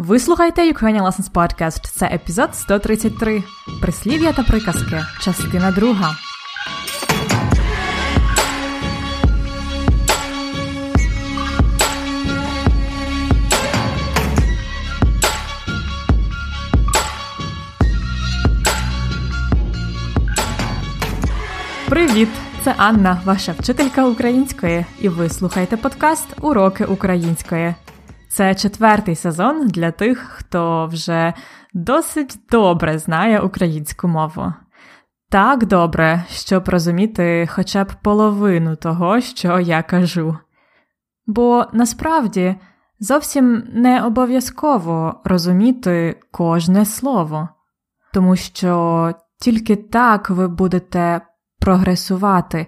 Ви слухаєте Ukrainian Lessons Podcast. Це епізод 133. Прислів'я та приказки. Частина друга. Привіт! Це Анна, ваша вчителька української, і ви слухаєте подкаст Уроки української. Це четвертий сезон для тих, хто вже досить добре знає українську мову. Так добре, щоб розуміти хоча б половину того, що я кажу. Бо насправді зовсім не обов'язково розуміти кожне слово, тому що тільки так ви будете прогресувати,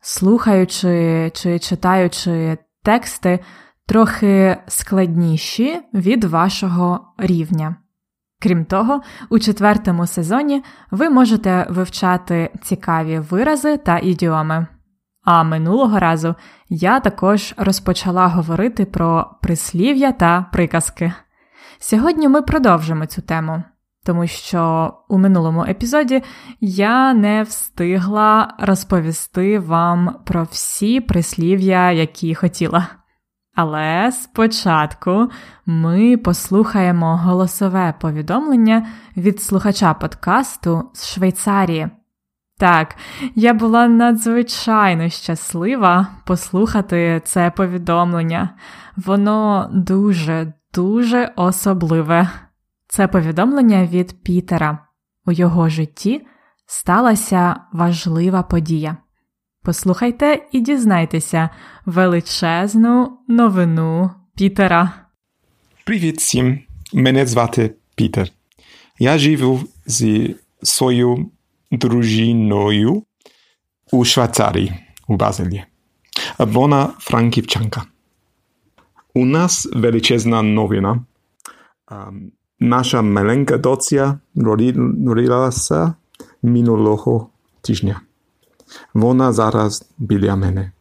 слухаючи чи читаючи тексти трохи складніші від вашого рівня. Крім того, у четвертому сезоні ви можете вивчати цікаві вирази та ідіоми. А минулого разу я також розпочала говорити про прислів'я та приказки. Сьогодні ми продовжимо цю тему, тому що у минулому епізоді я не встигла розповісти вам про всі прислів'я, які хотіла. Але спочатку ми послухаємо голосове повідомлення від слухача подкасту з Швейцарії. Так, я була надзвичайно щаслива послухати це повідомлення. Воно дуже, дуже особливе. Це повідомлення від Пітера. У його житті сталася важлива подія. Послухайте і дізнайтеся величезну новину Пітера. Привіт всім! Мене звати Пітер. Я живу зі своєю дружиною у Швейцарії, у Базелі. Вона франківчанка. У нас величезна новина. Наша маленька доця родилася минулого тижня. Вона зараз біля мене.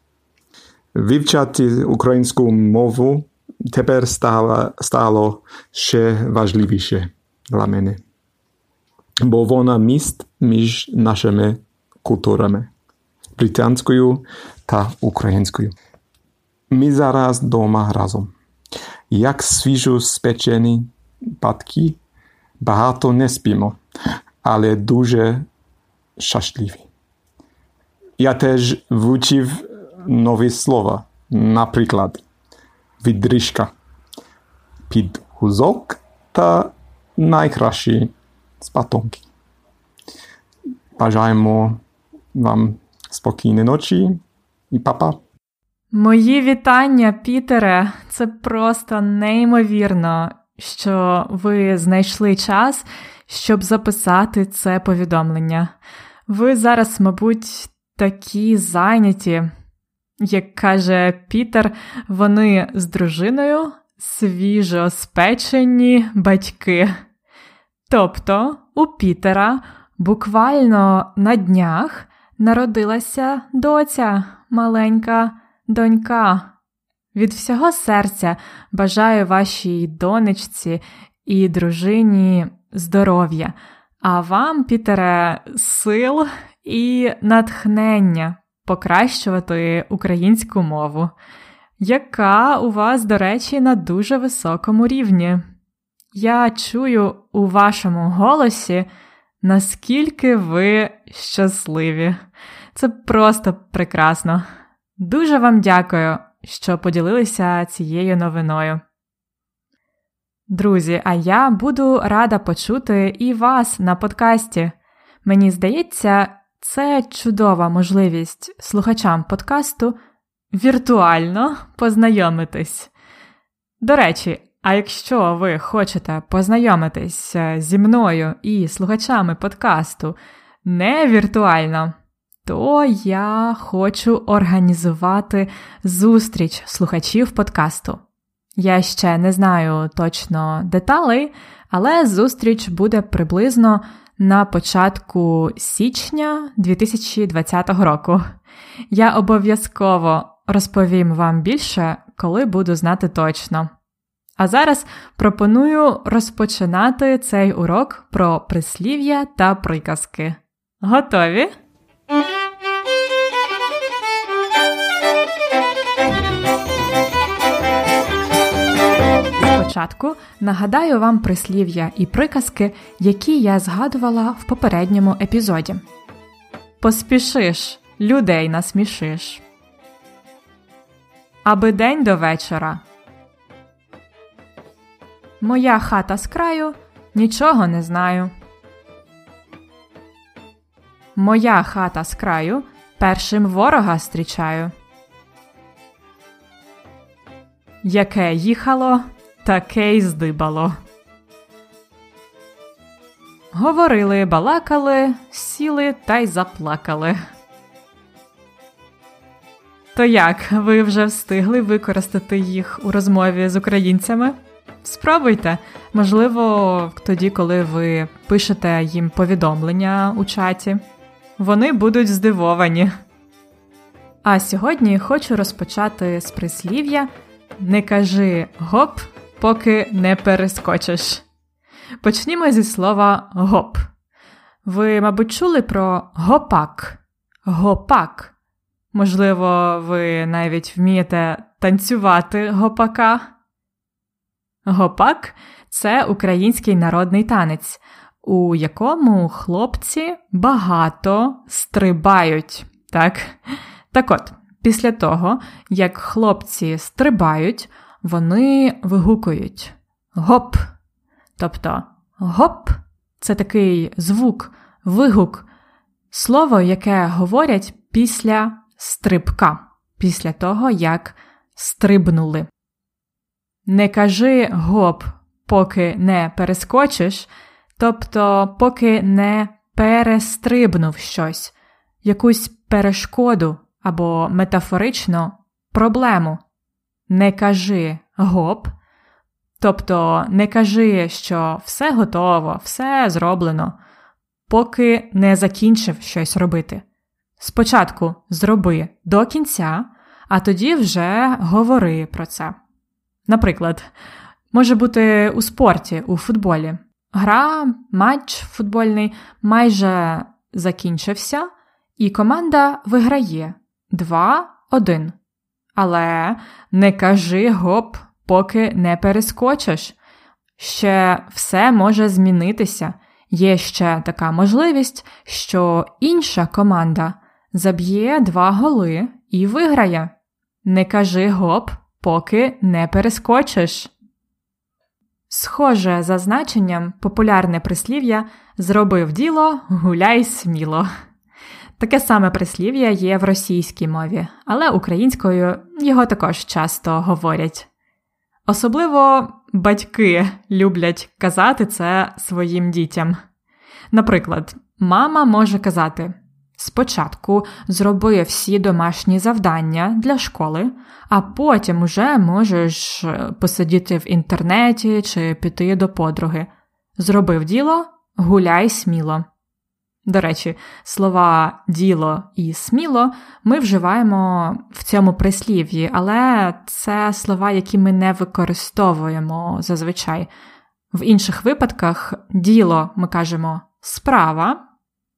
Вивчати українську мову тепер стало, стало ще важливіше для мене, бо вона міст між нашими культурами британською та українською. Ми зараз вдома разом. Як свіжо спечені батьки, багато не спимо, але дуже щасливі. Я теж вчив нові слова, наприклад, відрижка, підгузок та найкращі спатонки. Бажаємо вам спокійної ночі і папа. Мої вітання, Пітере. Це просто неймовірно, що ви знайшли час, щоб записати це повідомлення. Ви зараз, мабуть, такі зайняті, як каже Пітер, вони з дружиною свіжо спечені батьки. Тобто у Пітера буквально на днях народилася доця, маленька донька. Від всього серця бажаю вашій донечці і дружині здоров'я, а вам, Пітере, сил і натхнення покращувати українську мову, яка у вас, до речі, на дуже високому рівні. Я чую у вашому голосі, наскільки ви щасливі. Це просто прекрасно. Дуже вам дякую, що поділилися цією новиною. Друзі, а я буду рада почути і вас на подкасті. Мені здається, це чудова можливість слухачам подкасту віртуально познайомитись. До речі, а якщо ви хочете познайомитись зі мною і слухачами подкасту не віртуально, то я хочу організувати зустріч слухачів подкасту. Я ще не знаю точно деталей, але зустріч буде приблизно на початку січня 2020 року. Я обов'язково розповім вам більше, коли буду знати точно. А зараз пропоную розпочинати цей урок про прислів'я та приказки. Готові? Спочатку нагадаю вам прислів'я і приказки, які я згадувала в попередньому епізоді. Поспішиш, людей насмішиш. Аби день до вечора. Моя хата з краю нічого не знаю. Моя хата з краю першим ворога зустрічаю. Яке їхало, таке й здибало. Говорили, балакали, сіли та й заплакали. То як ви вже встигли використати їх у розмові з українцями? Спробуйте, можливо, тоді, коли ви пишете їм повідомлення у чаті, вони будуть здивовані. А сьогодні хочу розпочати з прислів'я Не кажи гоп, поки не перескочиш. Почнімо зі слова гоп. Ви, мабуть, чули про гопак. Гопак. Можливо, ви навіть вмієте танцювати гопака. Гопак це український народний танець, у якому хлопці багато стрибають. Так? Так от, після того, як хлопці стрибають, вони вигукують гоп. Тобто гоп це такий звук, вигук, слово, яке говорять після стрибка, після того, як стрибнули. Не кажи гоп, поки не перескочиш, тобто поки не перестрибнув щось, якусь перешкоду або метафорично проблему. Не кажи гоп, тобто не кажи, що все готово, все зроблено, поки не закінчив щось робити. Спочатку зроби до кінця, а тоді вже говори про це. Наприклад, може бути у спорті, у футболі. Гра, матч футбольний майже закінчився, і команда виграє 2-1. Але не кажи гоп, поки не перескочиш. Ще все може змінитися. Є ще така можливість, що інша команда заб'є два голи і виграє. Не кажи гоп, поки не перескочиш. Схоже за значенням популярне прислів'я зробив діло, гуляй сміло. Таке саме прислів'я є в російській мові, але українською його також часто говорять. Особливо батьки люблять казати це своїм дітям. Наприклад, мама може казати Спочатку зроби всі домашні завдання для школи, а потім уже можеш е, посидіти в інтернеті чи піти до подруги. Зробив діло, гуляй сміло. До речі, слова діло і сміло ми вживаємо в цьому прислів'ї, але це слова, які ми не використовуємо зазвичай. В інших випадках діло ми кажемо справа,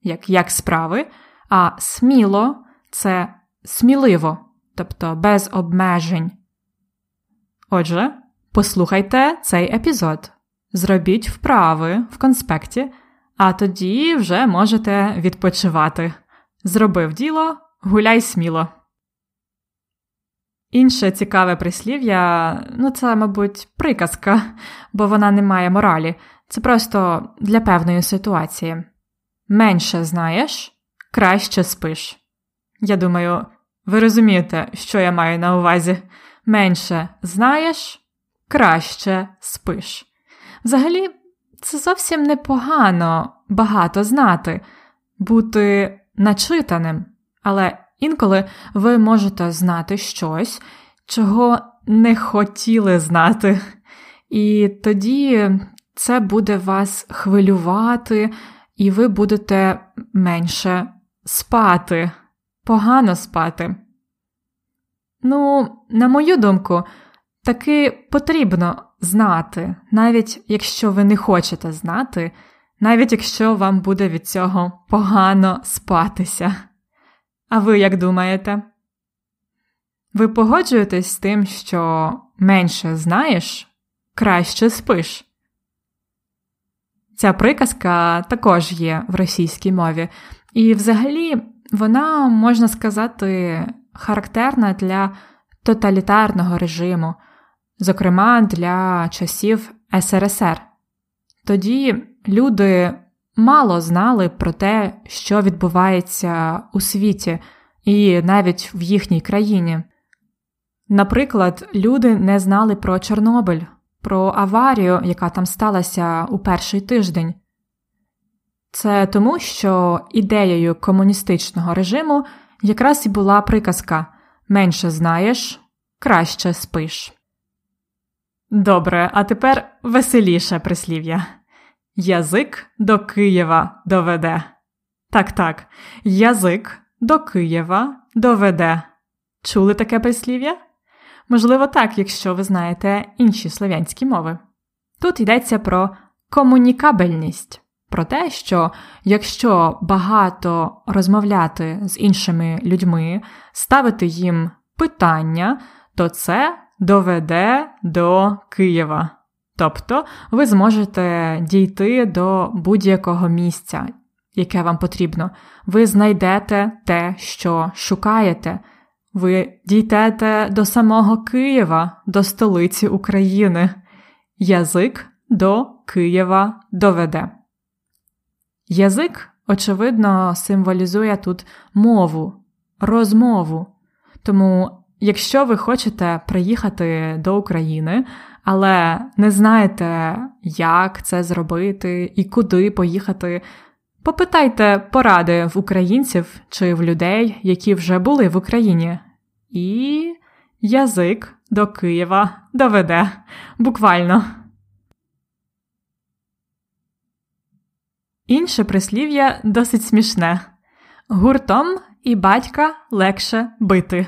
як, як справи а сміло це сміливо, тобто без обмежень. Отже, послухайте цей епізод, зробіть вправи в конспекті, а тоді вже можете відпочивати. Зробив діло, гуляй сміло. Інше цікаве прислів'я, ну це, мабуть, приказка, бо вона не має моралі. Це просто для певної ситуації. Менше знаєш, краще спиш. Я думаю, ви розумієте, що я маю на увазі. Менше знаєш, краще спиш. Взагалі, це зовсім непогано багато знати, бути начитаним, але інколи ви можете знати щось, чого не хотіли знати. І тоді це буде вас хвилювати, і ви будете менше спати, погано спати. Ну, на мою думку, таки потрібно знати, навіть якщо ви не хочете знати, навіть якщо вам буде від цього погано спатися. А ви як думаєте? Ви погоджуєтесь з тим, що менше знаєш, краще спиш? Ця приказка також є в російській мові, і взагалі вона, можна сказати, характерна для тоталітарного режиму, зокрема для часів СРСР. Тоді люди мало знали про те, що відбувається у світі, і навіть в їхній країні. Наприклад, люди не знали про Чорнобиль, про аварію, яка там сталася у перший тиждень. Це тому, що ідеєю комуністичного режиму якраз і була приказка менше знаєш, краще спиш. Добре, а тепер веселіше прислів'я. Язик до Києва доведе. Так так, язик до Києва доведе. Чули таке прислів'я? Можливо, так, якщо ви знаєте інші слов'янські мови. Тут йдеться про комунікабельність, про те, що якщо багато розмовляти з іншими людьми, ставити їм питання, то це доведе до Києва. Тобто ви зможете дійти до будь-якого місця, яке вам потрібно. Ви знайдете те, що шукаєте. Ви дійдете до самого Києва, до столиці України. Язик до Києва доведе. Язик, очевидно, символізує тут мову, розмову. Тому, якщо ви хочете приїхати до України, але не знаєте, як це зробити і куди поїхати, попитайте поради в українців чи в людей, які вже були в Україні, і язик до Києва доведе буквально. Інше прислів'я досить смішне гуртом і батька легше бити.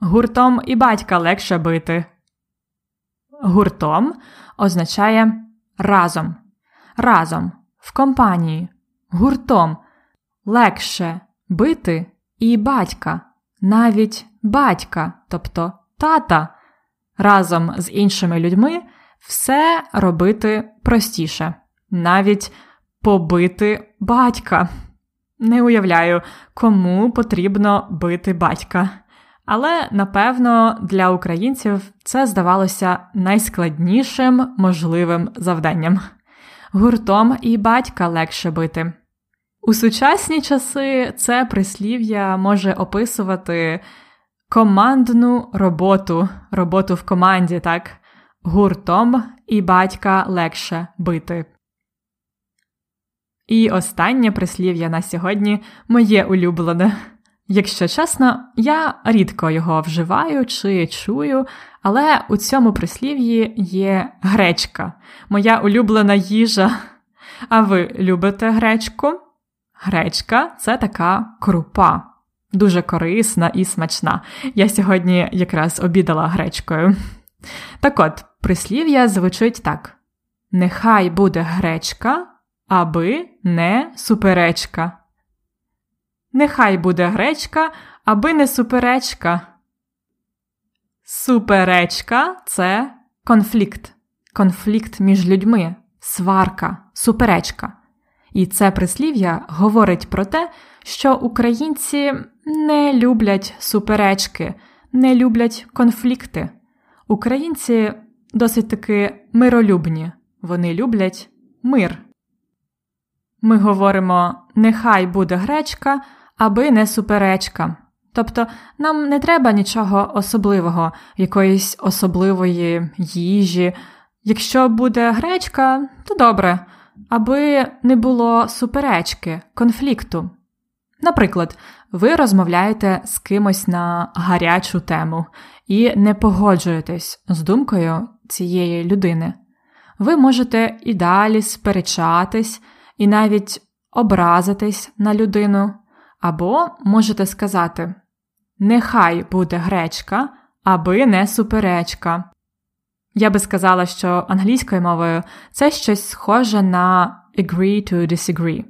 Гуртом і батька легше бити. Гуртом означає разом, разом, в компанії, гуртом легше бити і батька, навіть батька, тобто тата, разом з іншими людьми все робити простіше, навіть побити батька. Не уявляю, кому потрібно бити батька. Але напевно для українців це здавалося найскладнішим можливим завданням. Гуртом і батька легше бити. У сучасні часи це прислів'я може описувати командну роботу, роботу в команді, так, гуртом і батька легше бити. І останнє прислів'я на сьогодні моє улюблене. Якщо чесно, я рідко його вживаю чи чую, але у цьому прислів'ї є гречка, моя улюблена їжа. А ви любите гречку? Гречка це така крупа, дуже корисна і смачна. Я сьогодні якраз обідала гречкою. Так от, прислів'я звучить так: Нехай буде гречка, аби не суперечка. Нехай буде гречка, аби не суперечка. Суперечка це конфлікт, конфлікт між людьми, сварка, суперечка. І це прислів'я говорить про те, що українці не люблять суперечки, не люблять конфлікти. Українці досить таки миролюбні, вони люблять мир. Ми говоримо нехай буде гречка, аби не суперечка. Тобто нам не треба нічого особливого, якоїсь особливої їжі. Якщо буде гречка, то добре, аби не було суперечки, конфлікту. Наприклад, ви розмовляєте з кимось на гарячу тему і не погоджуєтесь з думкою цієї людини. Ви можете і далі сперечатись, і навіть образитись на людину, або можете сказати Нехай буде гречка, аби не суперечка. Я би сказала, що англійською мовою це щось схоже на agree to disagree.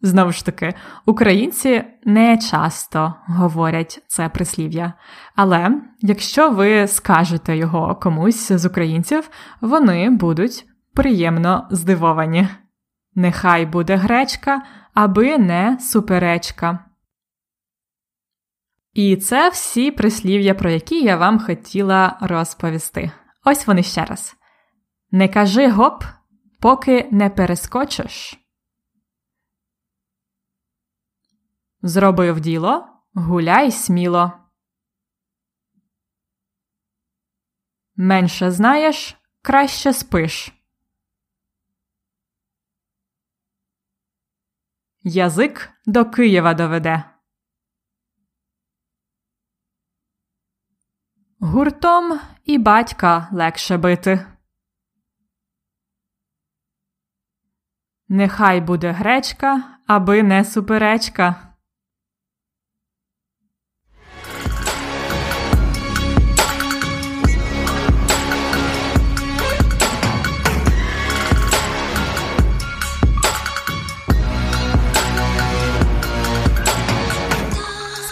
Знову ж таки, українці не часто говорять це прислів'я. Але якщо ви скажете його комусь з українців, вони будуть приємно здивовані. Нехай буде гречка, аби не суперечка. І це всі прислів'я, про які я вам хотіла розповісти. Ось вони ще раз. Не кажи гоп, поки не перескочиш. Зробив діло, гуляй сміло. Менше знаєш, краще спиш. Язик до Києва доведе. Гуртом і батька легше бити. Нехай буде гречка, аби не суперечка.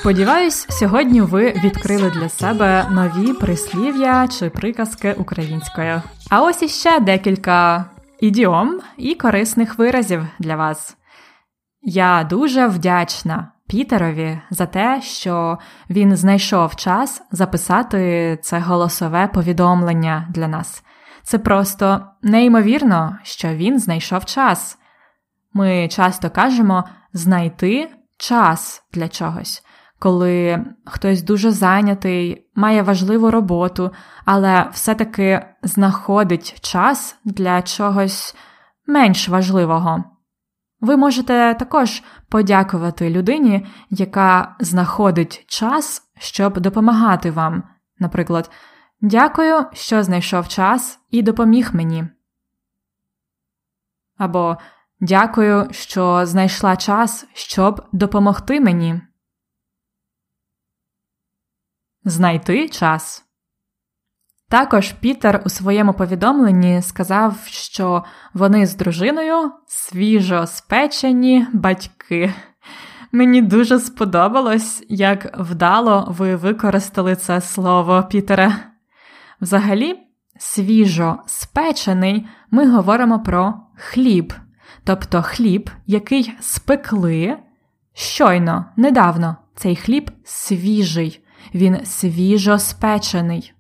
Сподіваюсь, сьогодні ви відкрили для себе нові прислів'я чи приказки українською. А ось іще декілька ідіом і корисних виразів для вас. Я дуже вдячна Пітерові за те, що він знайшов час записати це голосове повідомлення для нас. Це просто неймовірно, що він знайшов час. Ми часто кажемо знайти час для чогось коли хтось дуже зайнятий, має важливу роботу, але все-таки знаходить час для чогось менш важливого. Ви можете також подякувати людині, яка знаходить час, щоб допомагати вам. Наприклад, дякую, що знайшов час і допоміг мені. Або дякую, що знайшла час, щоб допомогти мені. Знайти час. Також Пітер у своєму повідомленні сказав, що вони з дружиною свіжо спечені батьки. Мені дуже сподобалось, як вдало ви використали це слово Пітере. Взагалі, свіжо спечений ми говоримо про хліб, тобто хліб, який спекли щойно, недавно. Цей хліб свіжий він свіжо спечений.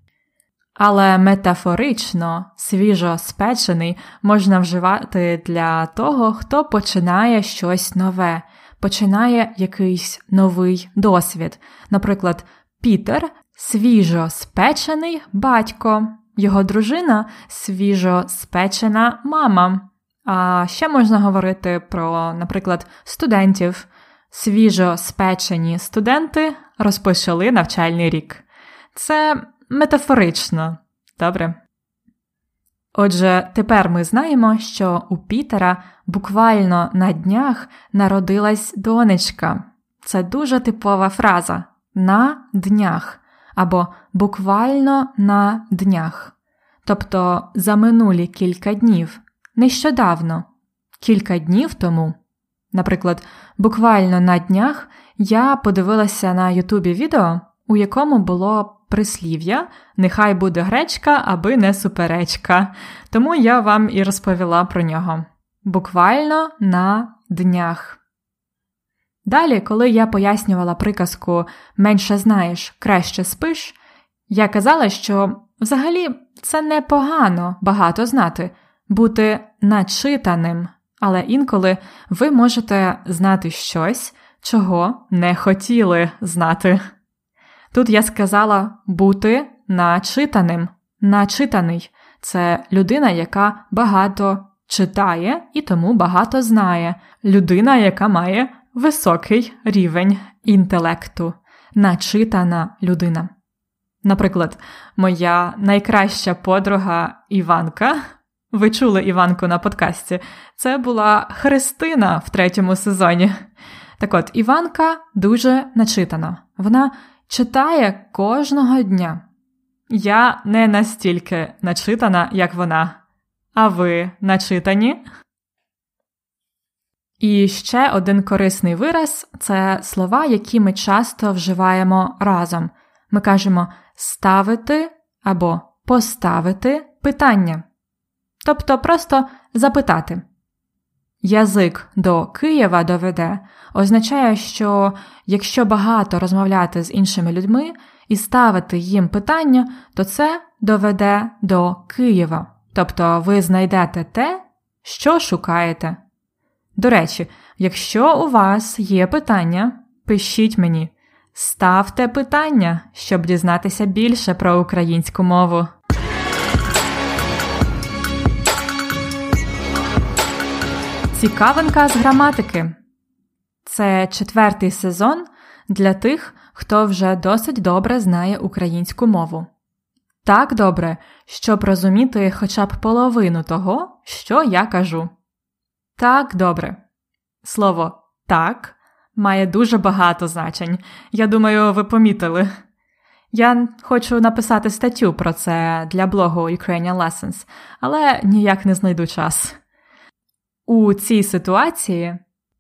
Але метафорично свіжо спечений можна вживати для того, хто починає щось нове, починає якийсь новий досвід. Наприклад, Пітер свіжо спечений батько, його дружина свіжо спечена мама. А ще можна говорити про, наприклад, студентів. Свіжо спечені студенти розпочали навчальний рік. Це метафорично, добре? Отже, тепер ми знаємо, що у Пітера буквально на днях народилась донечка. Це дуже типова фраза на днях або буквально на днях. Тобто за минулі кілька днів, нещодавно, кілька днів тому. Наприклад, буквально на днях я подивилася на Ютубі відео, у якому було прислів'я Нехай буде гречка, аби не суперечка. Тому я вам і розповіла про нього. Буквально на днях. Далі, коли я пояснювала приказку менше знаєш, краще спиш, я казала, що взагалі це непогано багато знати, бути начитаним, але інколи ви можете знати щось, чого не хотіли знати. Тут я сказала бути начитаним. Начитаний це людина, яка багато читає і тому багато знає, людина, яка має високий рівень інтелекту, начитана людина. Наприклад, моя найкраща подруга Іванка ви чули Іванку на подкасті. Це була Христина в третьому сезоні. Так от, Іванка дуже начитана. Вона читає кожного дня. Я не настільки начитана, як вона. А ви начитані? І ще один корисний вираз це слова, які ми часто вживаємо разом. Ми кажемо ставити або поставити питання. Тобто просто запитати. Язик до Києва доведе означає, що якщо багато розмовляти з іншими людьми і ставити їм питання, то це доведе до Києва. Тобто ви знайдете те, що шукаєте. До речі, якщо у вас є питання, пишіть мені, ставте питання, щоб дізнатися більше про українську мову. Цікавинка з граматики. Це четвертий сезон для тих, хто вже досить добре знає українську мову. Так добре, щоб розуміти хоча б половину того, що я кажу. Так добре. Слово так має дуже багато значень. Я думаю, ви помітили. Я хочу написати статтю про це для блогу Ukrainian Lessons, але ніяк не знайду час. У цій ситуації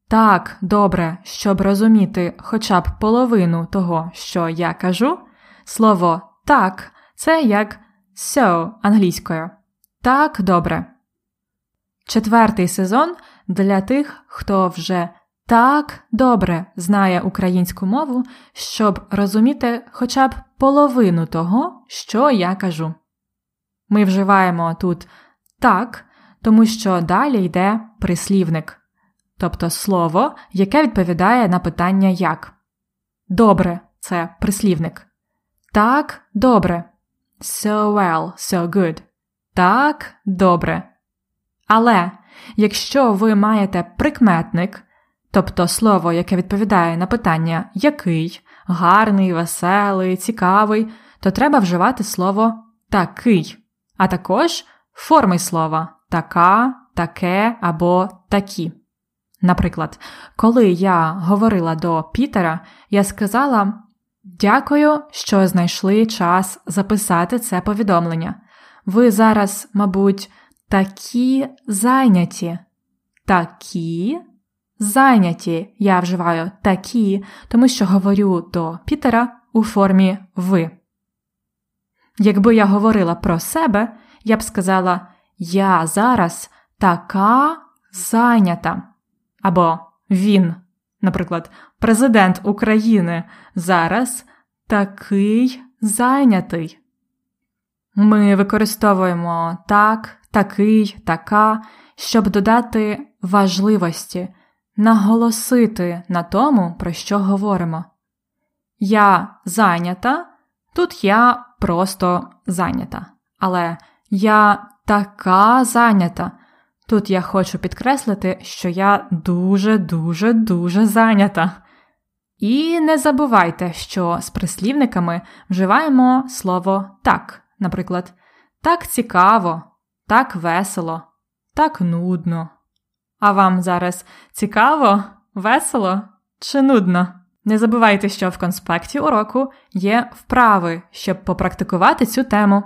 так добре, щоб розуміти хоча б половину того, що я кажу, слово так це як so англійською. Так добре. Четвертий сезон для тих, хто вже так добре знає українську мову, щоб розуміти хоча б половину того, що я кажу. Ми вживаємо тут так, тому що далі йде прислівник, тобто слово, яке відповідає на питання як. Добре це прислівник. Так, добре. So well, so good. Так, добре. Але якщо ви маєте прикметник, тобто слово, яке відповідає на питання який, гарний, веселий, цікавий, то треба вживати слово такий, а також форми слова така, таке або такі. Наприклад, коли я говорила до Пітера, я сказала дякую, що знайшли час записати це повідомлення. Ви зараз, мабуть, такі зайняті. Такі зайняті. Я вживаю такі, тому що говорю до Пітера у формі ви. Якби я говорила про себе, я б сказала Я зараз така зайнята. Або він, наприклад, президент України зараз такий зайнятий. Ми використовуємо так, такий, така, щоб додати важливості, наголосити на тому, про що говоримо. Я зайнята, тут я просто зайнята. Але я така зайнята. Тут я хочу підкреслити, що я дуже, дуже, дуже зайнята. І не забувайте, що з прислівниками вживаємо слово так, наприклад, так цікаво, так весело, так нудно. А вам зараз цікаво, весело чи нудно? Не забувайте, що в конспекті уроку є вправи, щоб попрактикувати цю тему.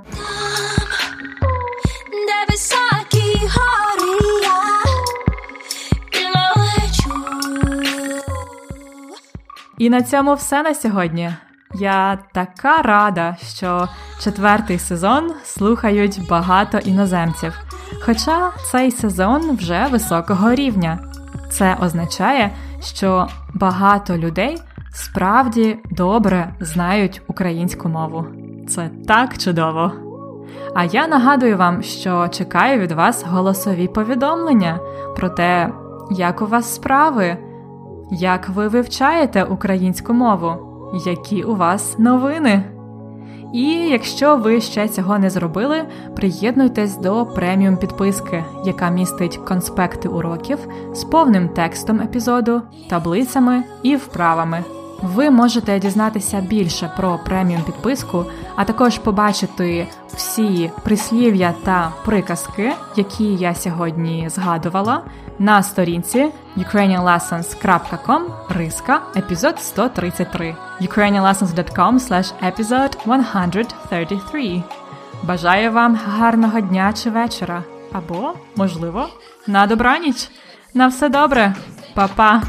І на цьому все на сьогодні. Я така рада, що четвертий сезон слухають багато іноземців. Хоча цей сезон вже високого рівня. Це означає, що багато людей справді добре знають українську мову. Це так чудово. А я нагадую вам, що чекаю від вас голосові повідомлення про те, як у вас справи, як ви вивчаєте українську мову, які у вас новини. І якщо ви ще цього не зробили, приєднуйтесь до преміум підписки, яка містить конспекти уроків з повним текстом епізоду, таблицями і вправами. Ви можете дізнатися більше про преміум підписку, а також побачити всі прислів'я та приказки, які я сьогодні згадувала, на сторінці ukrainianlessons.com риска епізод 133 ukrainianlessons.com slash episode 133 Бажаю вам гарного дня чи вечора. Або, можливо, на добраніч. На все добре, Па-па!